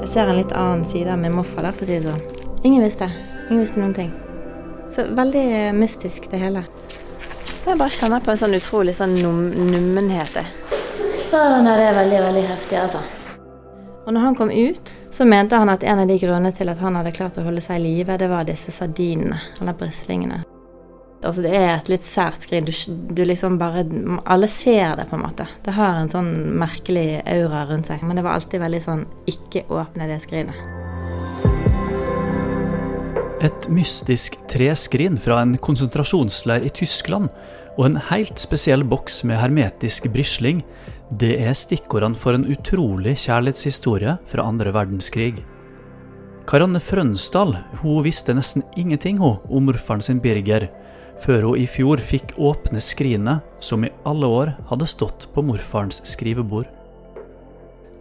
Jeg ser en litt annen side av min morfar der, for å si det sånn. Ingen visste. Ingen visste noen ting. Så veldig mystisk, det hele. Jeg bare kjenner på en sånn utrolig sånn num nummenhet. Å, nei, det er veldig, veldig heftig, altså. Og når han kom ut, så mente han at en av de grunnene til at han hadde klart å holde seg i live, det var disse sardinene, eller brislingene. Altså, det er et litt sært skrin. Du, du, liksom bare Alle ser det, på en måte. Det har en sånn merkelig aura rundt seg. Men det var alltid veldig sånn Ikke åpne det skrinet. Et mystisk treskrin fra en konsentrasjonsleir i Tyskland og en helt spesiell boks med hermetisk brisling, det er stikkordene for en utrolig kjærlighetshistorie fra andre verdenskrig. Karanne Frønsdal hun visste nesten ingenting hun, om morfaren sin Birger, før hun i fjor fikk åpne skrinet som i alle år hadde stått på morfarens skrivebord.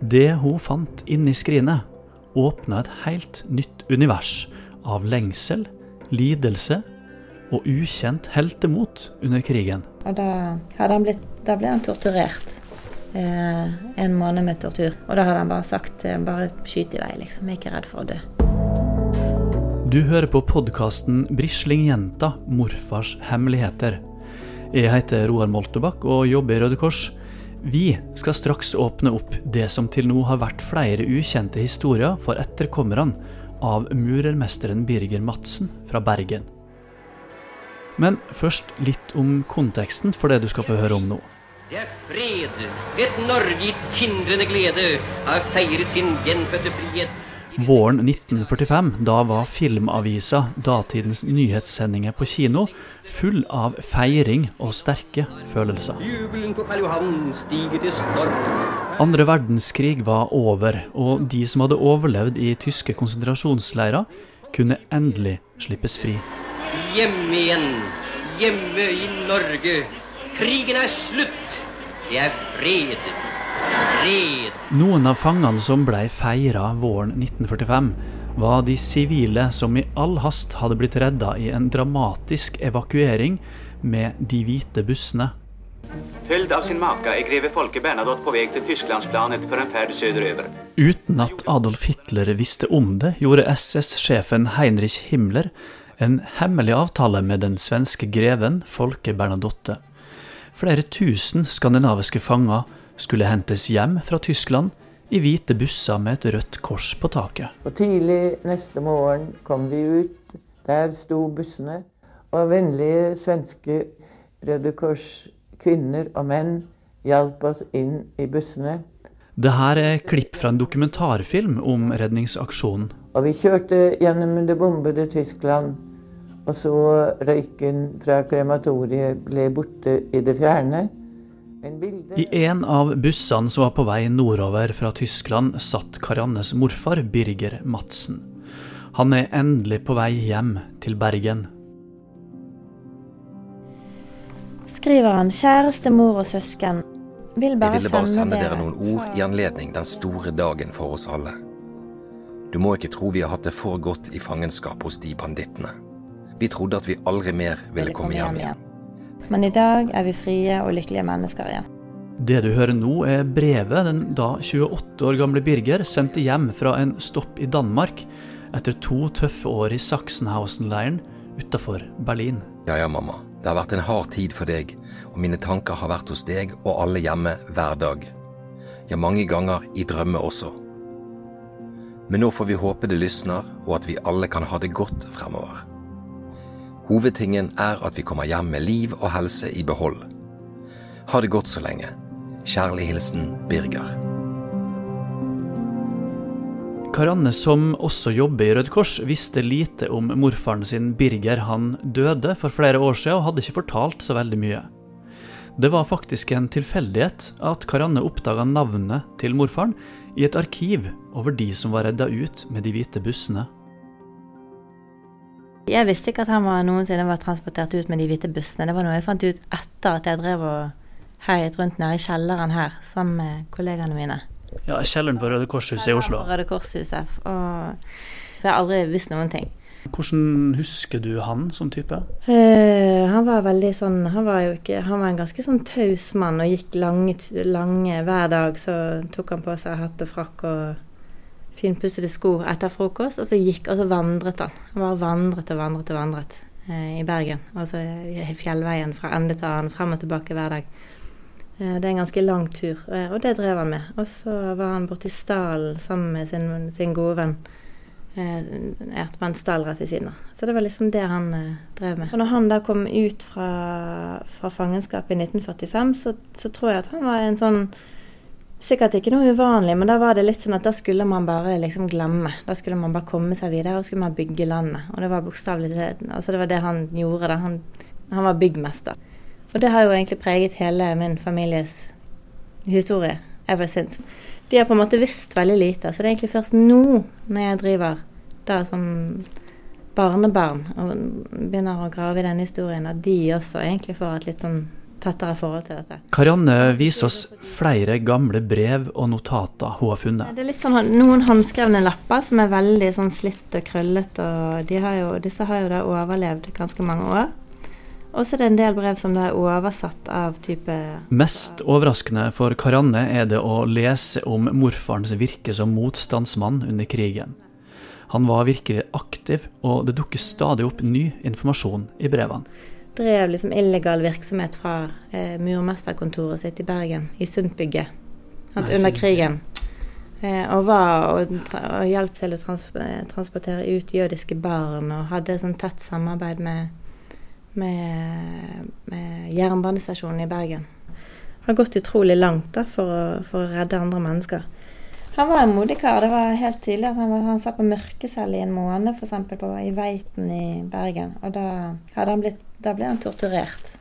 Det hun fant inni skrinet, åpna et helt nytt univers av lengsel, lidelse og ukjent heltemot under krigen. Og da, han blitt, da ble han torturert. Eh, en måned med tortur. Og da hadde han bare sagt eh, bare skyt i vei, liksom. Jeg er ikke redd for å dø. Du hører på podkasten 'Brislingjenta morfars hemmeligheter'. Jeg heter Roar Moltebakk og jobber i Røde Kors. Vi skal straks åpne opp det som til nå har vært flere ukjente historier for etterkommerne av murermesteren Birger Madsen fra Bergen. Men først litt om konteksten for det du skal få høre om nå. Det er fred. Et Norge i tindrende glede har feiret sin gjenfødte frihet. Våren 1945, da var Filmavisa, datidens nyhetssendinger på kino, full av feiring og sterke følelser. Andre verdenskrig var over, og de som hadde overlevd i tyske konsentrasjonsleirer, kunne endelig slippes fri. Hjemme igjen, hjemme i Norge. Krigen er slutt. Det er fred. Noen av fangene som ble feira våren 1945, var de sivile som i all hast hadde blitt redda i en dramatisk evakuering med de hvite bussene. Følgt av sin make er greve Folke Bernadotte på vei til Tysklandsplanet for en ferd sørover. Uten at Adolf Hitler visste om det, gjorde SS-sjefen Heinrich Himmler en hemmelig avtale med den svenske greven Folke Bernadotte. Flere tusen skandinaviske fanger skulle hentes hjem fra Tyskland i hvite busser med et rødt kors på taket. Og Tidlig neste morgen kom vi ut. Der sto bussene. Og vennlige svenske Røde Kors kvinner og menn hjalp oss inn i bussene. Det her er klipp fra en dokumentarfilm om redningsaksjonen. Og vi kjørte gjennom det bombede Tyskland. Og så røyken fra krematoriet ble borte i det fjerne. I en av bussene som var på vei nordover fra Tyskland, satt Kariannes morfar, Birger Madsen. Han er endelig på vei hjem til Bergen. Skriver han, kjæreste mor og søsken, vil bare, Jeg ville bare sende dere noen ord i anledning den store dagen for oss alle. Du må ikke tro vi har hatt det for godt i fangenskap hos de bandittene. Vi trodde at vi aldri mer ville komme hjem igjen. Men i dag er vi frie og lykkelige mennesker igjen. Det du hører nå, er brevet den da 28 år gamle Birger sendte hjem fra en stopp i Danmark etter to tøffe år i Sachsenhausen-leiren utafor Berlin. Ja ja, mamma. Det har vært en hard tid for deg, og mine tanker har vært hos deg og alle hjemme hver dag. Ja, mange ganger i drømme også. Men nå får vi håpe det lysner, og at vi alle kan ha det godt fremover. Hovedtingen er at vi kommer hjem med liv og helse i behold. Ha det godt så lenge. Kjærlig hilsen Birger. Karanne, som også jobber i Røde Kors, visste lite om morfaren sin Birger. Han døde for flere år siden og hadde ikke fortalt så veldig mye. Det var faktisk en tilfeldighet at Karanne oppdaga navnet til morfaren i et arkiv over de som var redda ut med de hvite bussene. Jeg visste ikke at han var noensinne var transportert ut med de hvite bussene. Det var noe jeg fant ut etter at jeg drev og heiet rundt nede i kjelleren her sammen med kollegaene mine. Ja, kjelleren på Røde Korshuset i Oslo. Røde Korshuset. Og jeg har aldri visst noen ting. Hvordan husker du han som type? Uh, han var veldig sånn Han var jo ikke Han var en ganske sånn taus mann og gikk lange, lange Hver dag så tok han på seg hatt og frakk og finpussede sko etter frokost, og så gikk og så vandret han. Han bare vandret og vandret og vandret eh, i Bergen. Altså fjellveien fra ende til annen, frem og tilbake hver dag. Eh, det er en ganske lang tur, og det drev han med. Og så var han borti stallen sammen med sin, sin gode venn Eh, en stall rett ved siden av. Så det var liksom det han eh, drev med. Og når han da kom ut fra, fra fangenskapet i 1945, så, så, tror jeg at han var en sånn Sikkert ikke noe uvanlig, men da var det litt sånn at da skulle man bare liksom glemme. Da skulle man bare komme seg videre, og skulle man bygge landet. Og det var bokstavelig altså det var det han gjorde. da. Han, han var byggmester. Og det har jo egentlig preget hele min families historie ever since de har på en måte visst veldig lite. Så det er egentlig først nå, når jeg driver da som barnebarn og begynner å grave i denne historien, at de også egentlig får et litt sånn tettere forhold til dette. Karianne viser oss flere gamle brev og notater hun har funnet. Det er litt sånn noen håndskrevne lapper som er veldig sånn slitt og krøllete, og de har jo, disse har jo da overlevd ganske mange år. Og så er det en del brev som er oversatt av type Mest overraskende for Karianne er det å lese om morfarens virke som motstandsmann under krigen. Han var virkelig aktiv, og det dukker stadig opp ny informasjon i brevene. Drev liksom illegal virksomhet fra eh, murmesterkontoret sitt i Bergen, i Sundtbygget, under krigen. Eh, og var og, og hjalp til å trans transportere ut jødiske barn, og hadde sånn tett samarbeid med med, med jernbanestasjonen i Bergen. Har gått utrolig langt da, for, å, for å redde andre mennesker. Han var en modig kar. Det var helt tydelig at han, var, han satt på mørkecelle i en måned, f.eks. i Veiten i Bergen. Og da, hadde han blitt, da ble han torturert.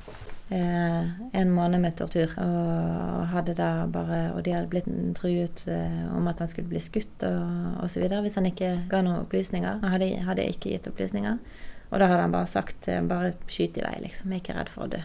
Eh, en måned med tortur. Og, hadde da bare, og de hadde blitt truet eh, om at han skulle bli skutt og osv. hvis han ikke ga noen opplysninger. Han hadde, hadde ikke gitt opplysninger. Og da hadde han bare sagt eh, bare skyt i vei, liksom. Jeg er ikke redd for å dø.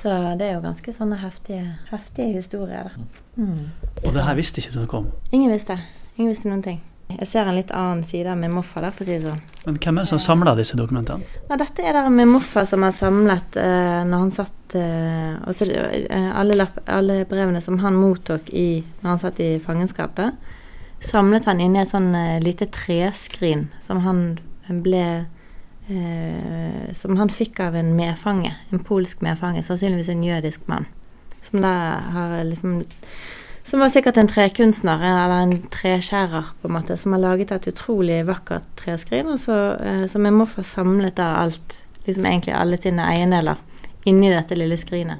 Så det er jo ganske sånne heftige, heftige historier, da. Mm. Og det her visste ikke du det kom? Ingen visste. Ingen visste noen ting. Jeg ser en litt annen side av min morfar, for å si det sånn. Men hvem er det som samla disse dokumentene? Nei, dette er det min morfar som har samlet eh, når han satt eh, også, eh, alle, lapp, alle, brevene som han mottok i, når han satt i fangenskap, da, samlet han inni et sånn eh, lite treskrin som han ble eh, som han fikk av en medfange, en polsk medfange, sannsynligvis en jødisk mann. Som da har liksom Som var sikkert en trekunstner, eller en treskjærer, på en måte, som har laget et utrolig vakkert treskrin, og så, eh, som må få samlet da alt, liksom egentlig alle sine eiendeler, inni dette lille skrinet.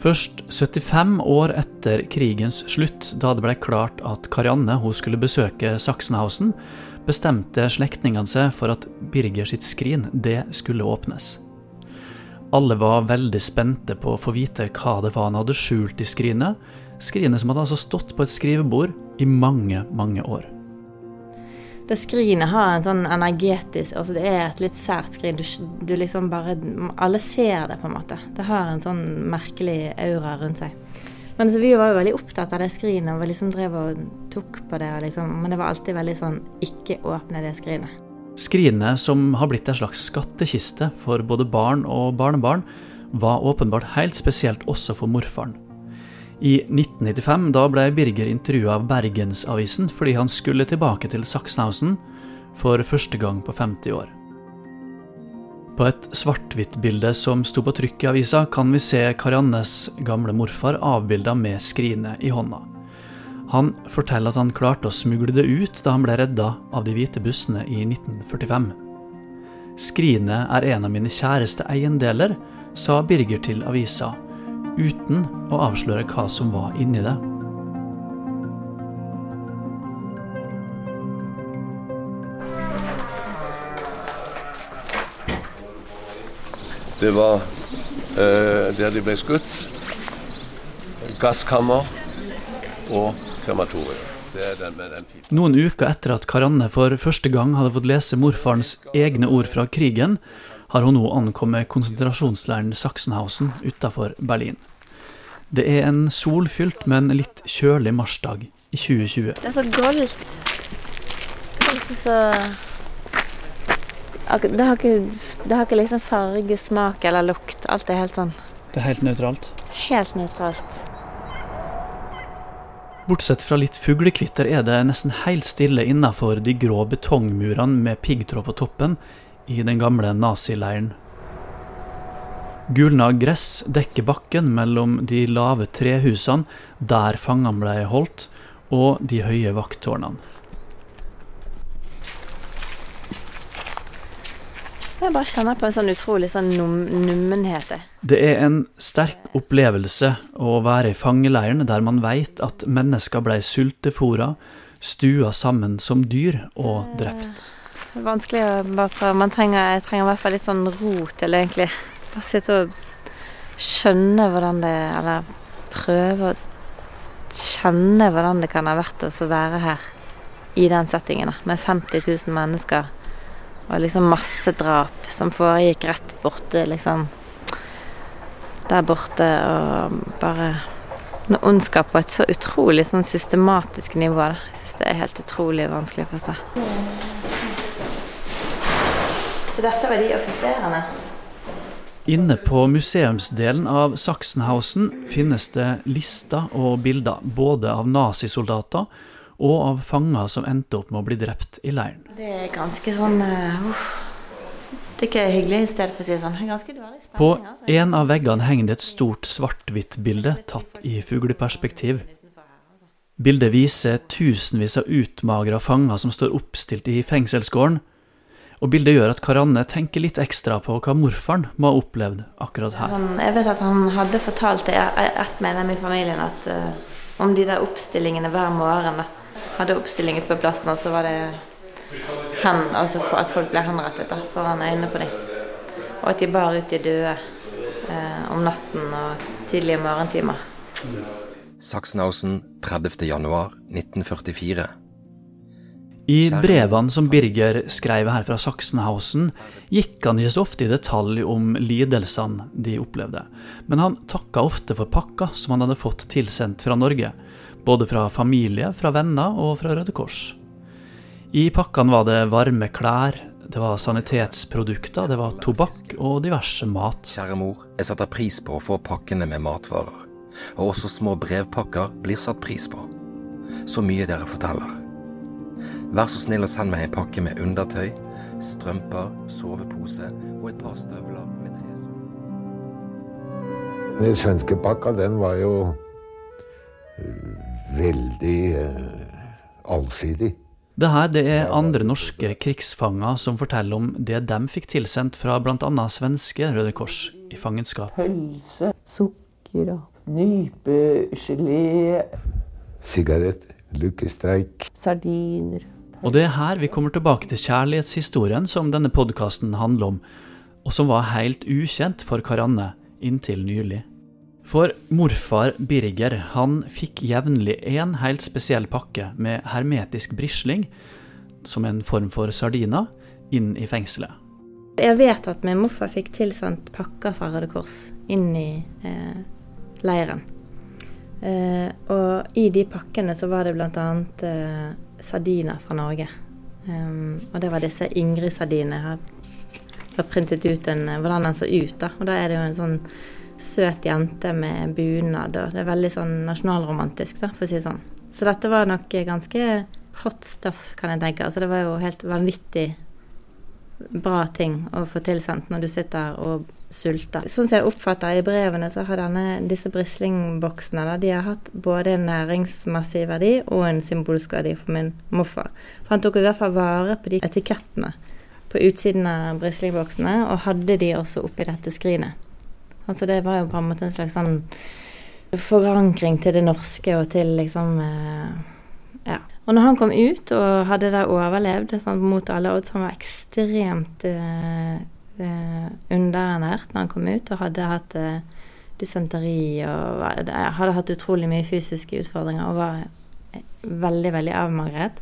Først 75 år etter krigens slutt, da det ble klart at Karianne hun skulle besøke Sachsenhausen, bestemte slektningene seg for at Birger sitt skrin det skulle åpnes. Alle var veldig spente på å få vite hva det var han hadde skjult i skrinet, skrinet som hadde altså stått på et skrivebord i mange, mange år. Det skrinet har en sånn energetisk altså Det er et litt sært skrin. Du, du liksom bare Alle ser det, på en måte. Det har en sånn merkelig aura rundt seg. Men altså, vi var jo veldig opptatt av det skrinet og liksom drev og tok på det. Liksom. Men det var alltid veldig sånn ikke åpne det skrinet. Skrinet, som har blitt en slags skattkiste for både barn og barnebarn, var åpenbart helt spesielt også for morfaren. I 1995 da ble Birger intervjua av Bergensavisen fordi han skulle tilbake til Sachsenhausen for første gang på 50 år. På et svart-hvitt-bilde som sto på trykk i avisa, kan vi se Kariannes gamle morfar avbilda med skrinet i hånda. Han forteller at han klarte å smugle det ut da han ble redda av de hvite bussene i 1945. Skrinet er en av mine kjæreste eiendeler, sa Birger til avisa, uten å avsløre hva som var inni det. Det var eh, der de ble skutt. Gasskammer og krematorium. Noen uker etter at Karanne for første gang hadde fått lese morfarens egne ord fra krigen, har hun nå ankommet konsentrasjonsleiren Sachsenhausen utafor Berlin. Det er en solfylt, men litt kjølig marsdag i 2020. Det er så goldt. Det liksom så det, har ikke, det har ikke liksom farge, smak eller lukt. Alt er helt sånn Det er helt nøytralt? Helt nøytralt. Bortsett fra litt fuglekvitter er det nesten helt stille innafor de grå betongmurene med piggtråd på toppen i den gamle nazileiren. Gulna gress dekker bakken mellom de lave trehusene der fangene ble holdt, og de høye vakttårnene. Jeg bare kjenner på en sånn utrolig sånn num nummenhet. Det er en sterk opplevelse å være i fangeleiren der man veit at mennesker ble sultefòra, stua sammen som dyr og drept. Er vanskelig å bare prøve. Man trenger, jeg trenger i hvert fall litt sånn ro til egentlig bare sitte og skjønne hvordan det Eller prøve å kjenne hvordan det kan ha vært å være her i den settingen, med 50 000 mennesker og liksom massedrap som foregikk rett borte, liksom Der borte, og bare noe ondskap på et så utrolig sånn systematisk nivå. Da. Jeg syns det er helt utrolig vanskelig å forstå. Så dette var de offiserene? Inne på museumsdelen av Sachsenhausen finnes det lister og bilder både av nazisoldater og av fanger som endte opp med å bli drept i leiren. Det er ganske sånn uh, Det er ikke hyggelig i stedet for å si det sånn. Ganske dårlig stemning. På altså. en av veggene henger det et stort svart-hvitt-bilde tatt i fugleperspektiv. Bildet viser tusenvis av utmagra fanger som står oppstilt i fengselsgården og bildet gjør at Karanne tenker litt ekstra på hva morfaren må ha opplevd akkurat her. Han, jeg vet at han hadde fortalt det ett medlem i familien at uh, om de der oppstillingene hver morgen. Hadde oppstilling ute på plassen, og så var det hen, altså at folk ble henrettet da, foran øynene på dem. Og at de bar ut de døde uh, om natten og tidlige morgentimer. Sachsenhausen 30.1.1944. I brevene som Birger skrev her fra Sachsenhausen, gikk han ikke så ofte i detalj om lidelsene de opplevde, men han takka ofte for pakka som han hadde fått tilsendt fra Norge, både fra familie, fra venner og fra Røde Kors. I pakkene var det varme klær, det var sanitetsprodukter, det var tobakk og diverse mat. Kjære mor, jeg setter pris på å få pakkene med matvarer, og også små brevpakker blir satt pris på. Så mye dere forteller. Vær så snill å sende meg en pakke med undertøy, strømper, sovepose og et par støvler med tresår. Den svenske pakka, den var jo øh, veldig eh, allsidig. Det her det er andre norske krigsfanger som forteller om det de fikk tilsendt fra bl.a. svenske Røde Kors i fangenskap. Pølse, sukker og nypegelé. Sigarett, lykkestreik. Sardiner. Og det er her vi kommer tilbake til kjærlighetshistorien som denne podkasten handler om, og som var helt ukjent for Karanne inntil nylig. For morfar Birger han fikk jevnlig en helt spesiell pakke med hermetisk brisling, som en form for sardiner, inn i fengselet. Jeg vet at min morfar fikk tilsendt pakker fra Røde Kors inn i eh, leiren. Eh, og i de pakkene så var det bl.a. Eh, sardiner fra Norge. Um, og det var disse Ingrid-sardinene. Jeg har printet ut en, hvordan den så ut. da. Og da er det jo en sånn søt jente med bunad. og Det er veldig sånn nasjonalromantisk, da, for å si det sånn. Så dette var nok ganske hot stuff, kan jeg tenke. Altså det var jo helt vanvittig bra ting å få tilsendt når du sitter og sulter. Sånn som jeg oppfatter i brevene, så har denne, disse brislingboksene de har hatt både en næringsmessig verdi og en symbolsk verdi for min morfar. For han tok i hvert fall vare på de etikettene på utsiden av brislingboksene, og hadde de også oppi dette skrinet. Altså det var jo på en måte en slags sånn forankring til det norske og til liksom eh, Ja. Og når han kom ut og hadde da overlevd sånn, mot alle odds, han var ekstremt eh, underernært når han kom ut, og hadde hatt eh, dysenteri og hadde hatt utrolig mye fysiske utfordringer og var eh, veldig, veldig avmagret.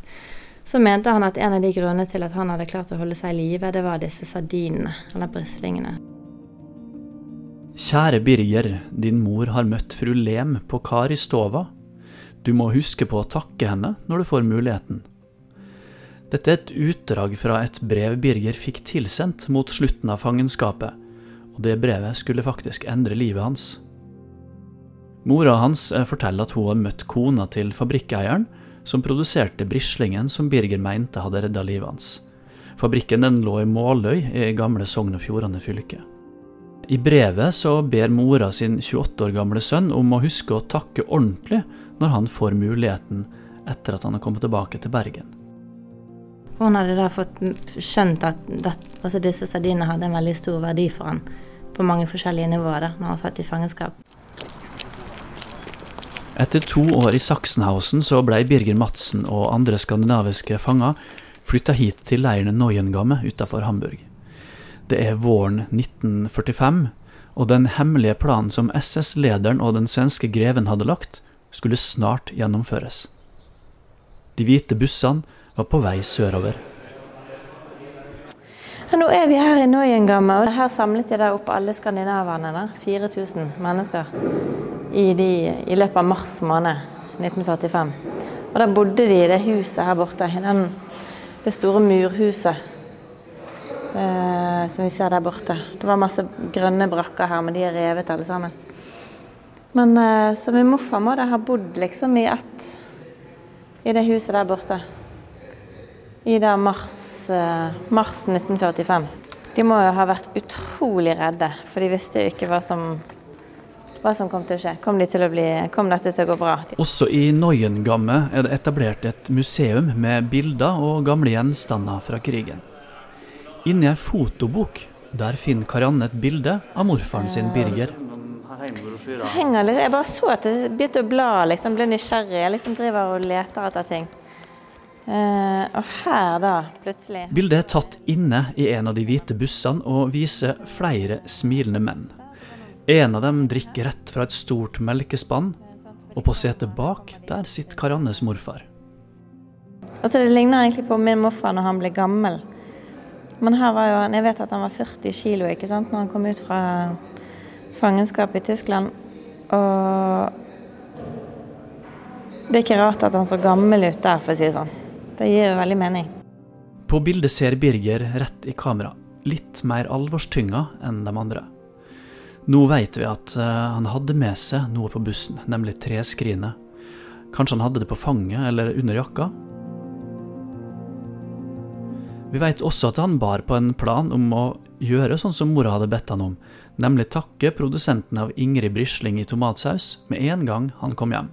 Så mente han at en av de grunnene til at han hadde klart å holde seg i live, det var disse sardinene, eller brislingene. Kjære Birger, din mor har møtt fru Lem på Karistova. du må huske på å takke henne når du får muligheten. Dette er et utdrag fra et brev Birger fikk tilsendt mot slutten av fangenskapet, og det brevet skulle faktisk endre livet hans. Mora hans eh, forteller at hun har møtt kona til fabrikkeieren, som produserte brislingen som Birger mente hadde redda livet hans. Fabrikken den lå i Måløy i gamle Sogn og Fjordane fylke. I brevet så ber mora sin 28 år gamle sønn om å huske å takke ordentlig når han får muligheten etter at han har kommet tilbake til Bergen. Hun hadde da fått skjønt at, det, altså disse sardinene hadde en veldig stor verdi for han på mange forskjellige nivåer da når han satt i fangenskap. Etter to år i Sachsenhausen så ble Birger Madsen og andre skandinaviske fanger flytta hit til leiren Neuengamme utafor Hamburg. Det er våren 1945, og den hemmelige planen som SS-lederen og den svenske greven hadde lagt, skulle snart gjennomføres. De hvite bussene var på vei sørover. Nå er vi her i Neuengamme, og her samlet de opp alle skandinaverne. 4000 mennesker i, de, i, løpet av mars måned 1945. Og da bodde de i det huset her borte. Den, det store murhuset eh, som vi ser der borte. Det var masse grønne brakker her, men de er revet alle sammen. Men eh, så min morfar må da ha bodd liksom i ett i det huset der borte i da mars, eh, mars 1945. De må jo ha vært utrolig redde, for de visste jo ikke hva som, hva som kom til å skje. Kom, de til å bli, kom dette til å gå bra? Også i Neuengamme er det etablert et museum med bilder og gamle gjenstander fra krigen. Inni ei fotobok der finner Karianne et bilde av morfaren sin Birger. Jeg bare så at det begynte å bla, liksom, ble nysgjerrig. Jeg liksom driver og leter etter ting. Uh, og her, da, plutselig Bildet er tatt inne i en av de hvite bussene og viser flere smilende menn. En av dem drikker rett fra et stort melkespann, og på setet bak, der sitter Kariannes morfar. Altså, det ligner egentlig på min morfar når han ble gammel. Men her var jo han Jeg vet at han var 40 kilo ikke sant, når han kom ut fra fangenskapet i Tyskland. Og det er ikke rart at han så gammel ut der, for å si det sånn. Det gir jo veldig mening. På bildet ser Birger rett i kamera, litt mer alvorstynga enn de andre. Nå vet vi at eh, han hadde med seg noe på bussen, nemlig treskrinet. Kanskje han hadde det på fanget eller under jakka? Vi vet også at han bar på en plan om å gjøre sånn som mora hadde bedt han om, nemlig takke produsenten av Ingrid Brisling i tomatsaus med en gang han kom hjem.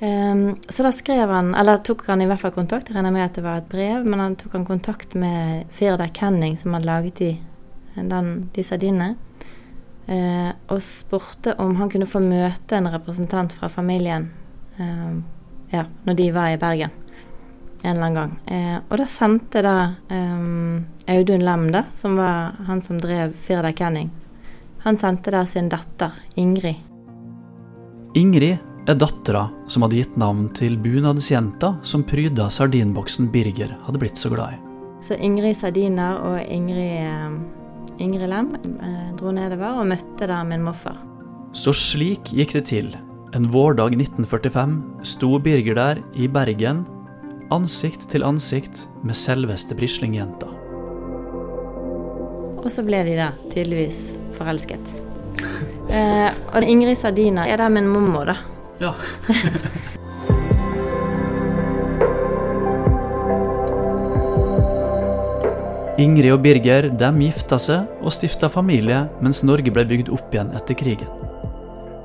Um, så da skrev han, eller tok han i hvert fall kontakt, jeg regner med at det var et brev, men han tok han kontakt med Firda Kenning, som hadde laget de, den, de sardinene, uh, og spurte om han kunne få møte en representant fra familien uh, ja, når de var i Bergen en eller annen gang. Uh, og da sendte da um, Audun Lem, da, som var han som drev Firda Kenning, han sendte da sin datter Ingrid. Ingrid er dattera som hadde gitt navn til bunadsjenta som pryda sardinboksen Birger hadde blitt så glad i. Så Ingrid Sardiner og Ingrid, eh, Ingrid Lem eh, dro nedover og møtte da min morfar. Så slik gikk det til. En vårdag 1945 sto Birger der i Bergen, ansikt til ansikt med selveste Brisling-jenta. Og så ble de da tydeligvis forelsket. Eh, og Ingrid Sardiner er da min mormor, da. Ja. Ingrid og Birger de gifta seg og stifta familie mens Norge ble bygd opp igjen etter krigen.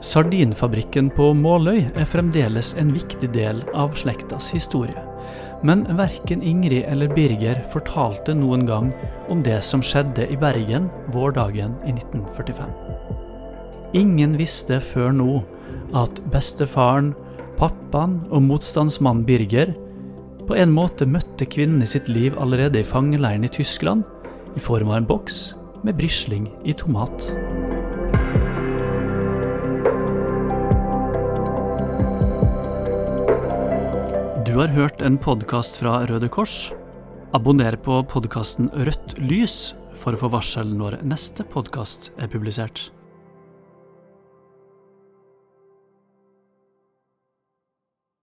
Sardinfabrikken på Måløy er fremdeles en viktig del av slektas historie. Men verken Ingrid eller Birger fortalte noen gang om det som skjedde i Bergen vårdagen i 1945. Ingen visste før nå at bestefaren, pappaen og motstandsmannen Birger på en måte møtte kvinnen i sitt liv allerede i fangeleiren i Tyskland, i form av en boks med brisling i tomat. Du har hørt en podkast fra Røde Kors. Abonner på podkasten Rødt lys for å få varsel når neste podkast er publisert.